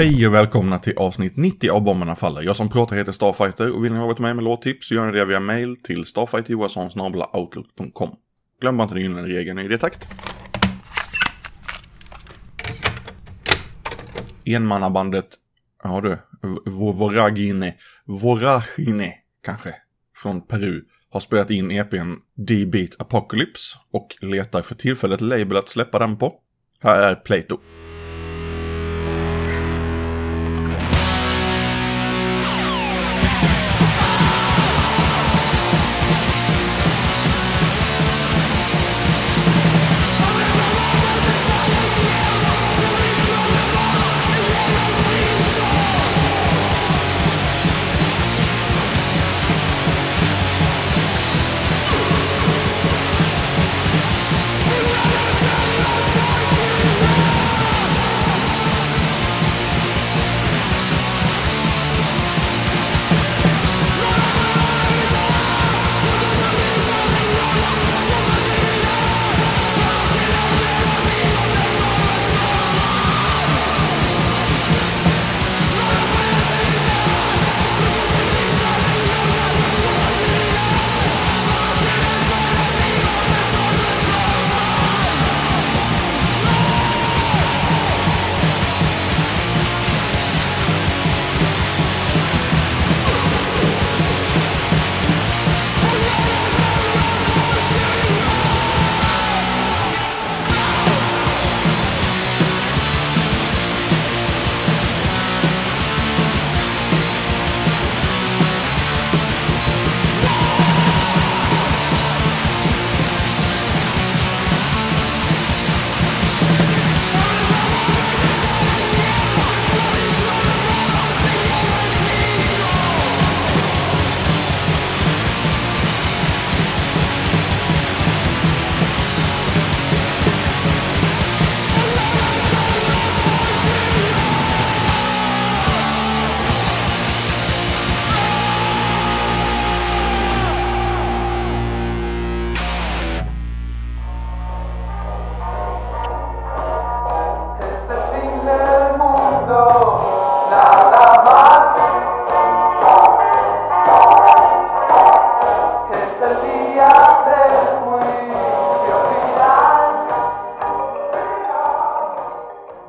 Hej och välkomna till avsnitt 90 av Bomberna Faller. Jag som pratar heter Starfighter och vill ni ha varit med med låttips så gör ni det via mail till starfighterjohanssonsnabelaoutlook.com. Glöm bara inte den gyllene regeln i det takt. Enmannabandet, ja du, Voragine, Voragine kanske, från Peru har spelat in EPn D-Beat Apocalypse och letar för tillfället label att släppa den på. Här är Plato.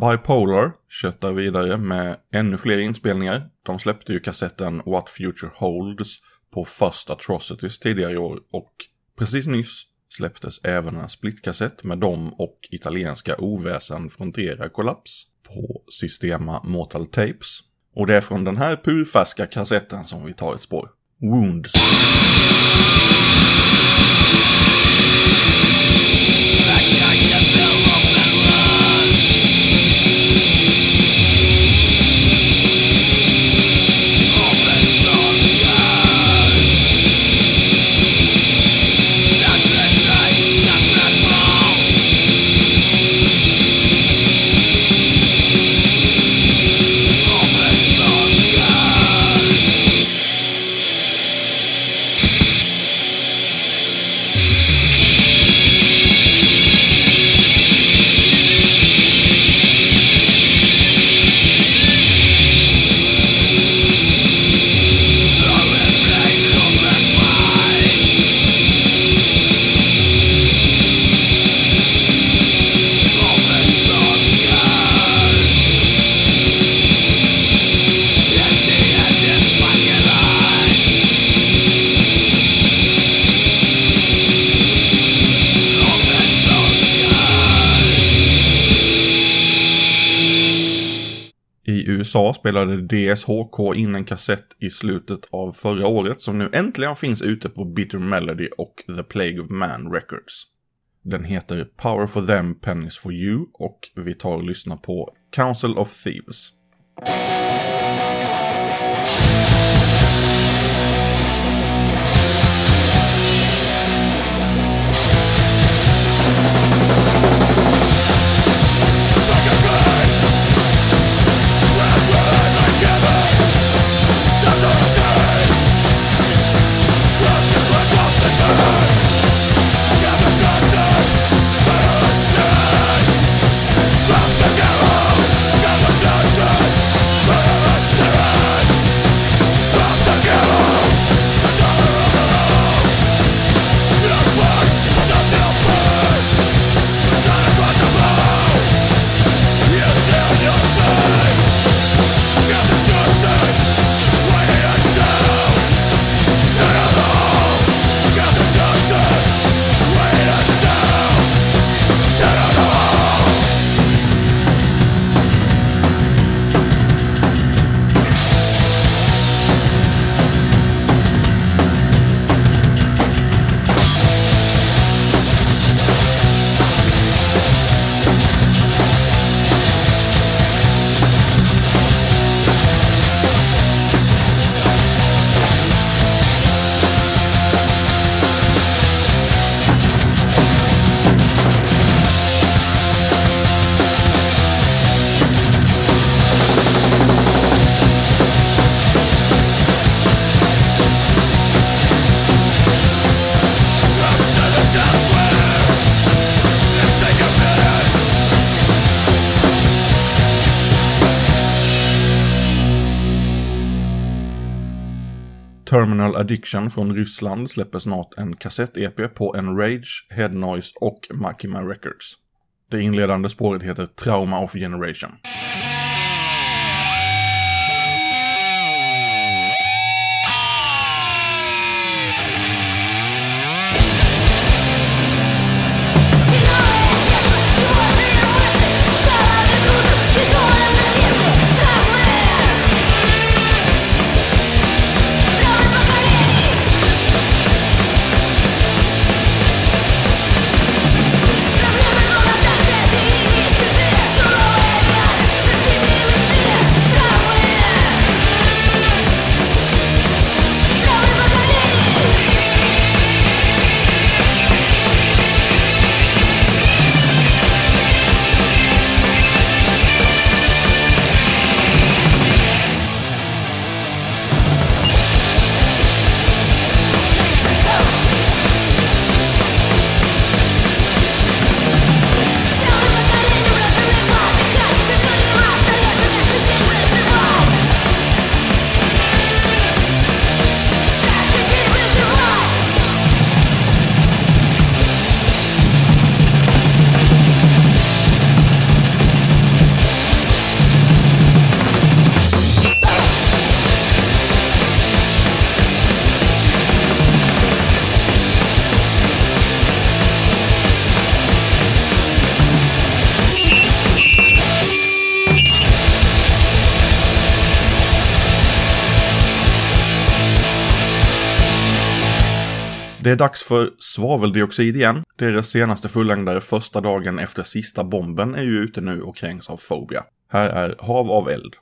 Bipolar köttar vidare med ännu fler inspelningar. De släppte ju kassetten What Future Holds på First Atrocities tidigare i år och precis nyss släpptes även en splitkassett med dem och italienska oväsen Frontera Kollaps på Systema Mortal Tapes. Och det är från den här purfärska kassetten som vi tar ett spår. Wounds. USA spelade DSHK in en kassett i slutet av förra året som nu äntligen finns ute på Bitter Melody och The Plague of Man Records. Den heter Power for them, Pennies for you och vi tar och lyssnar på Council of Thieves. Doesn't again let's Terminal Addiction från Ryssland släpper snart en kassett-EP på Enrage, Head Noise och Makima Records. Det inledande spåret heter Trauma of Generation. Det är dags för svaveldioxid igen. Deras senaste fullängdare första dagen efter sista bomben är ju ute nu och kränks av Phobia. Här är Hav av eld.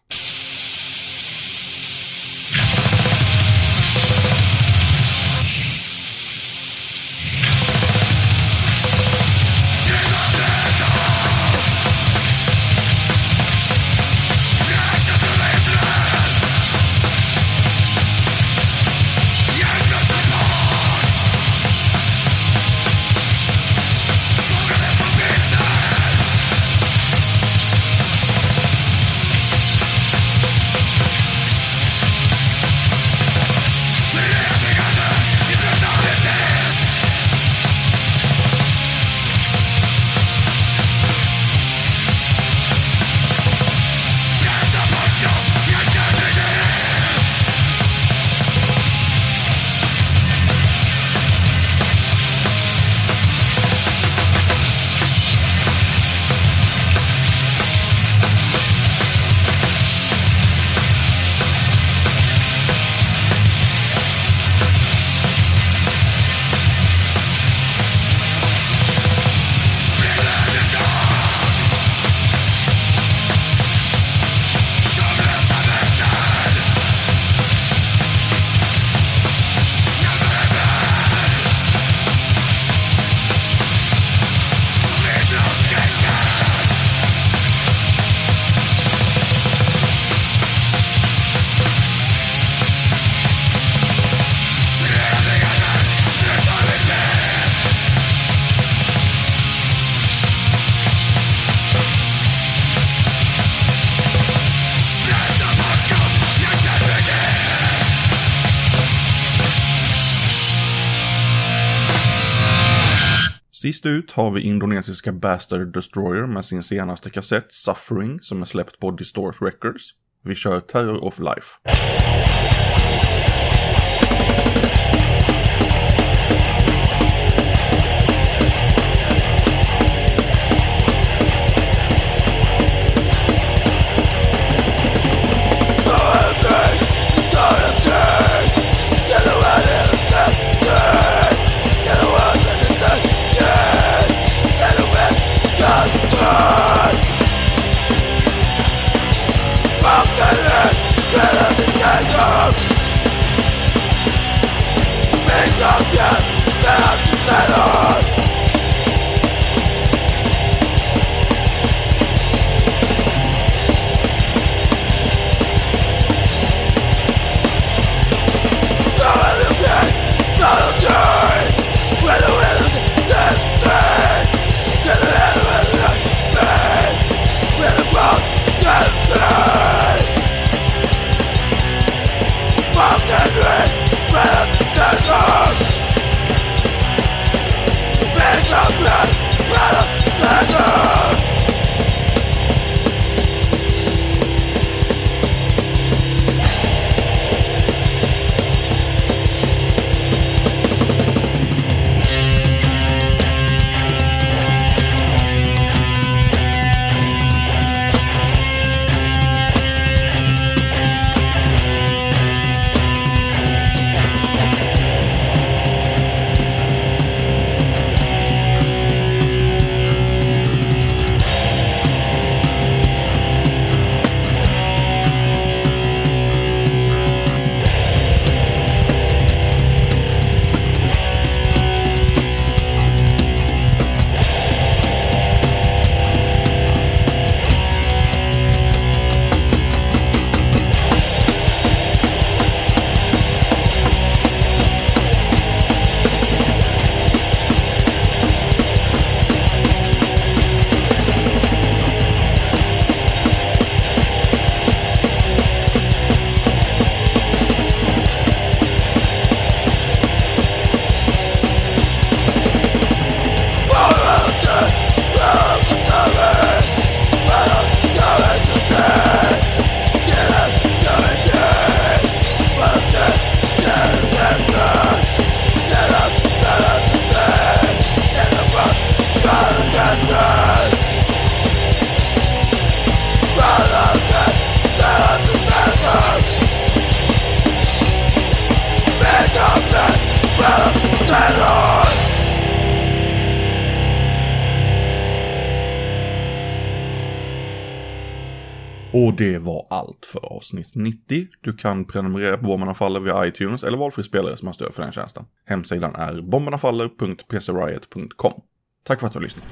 Sist ut har vi indonesiska Bastard Destroyer med sin senaste kassett Suffering som är släppt på Distort Records. Vi kör Terror of Life. Och det var allt för avsnitt 90. Du kan prenumerera på Bomberna Faller via iTunes eller valfri spelare som har stöd för den tjänsten. Hemsidan är bombernafaller.pcriot.com. Tack för att du har lyssnat.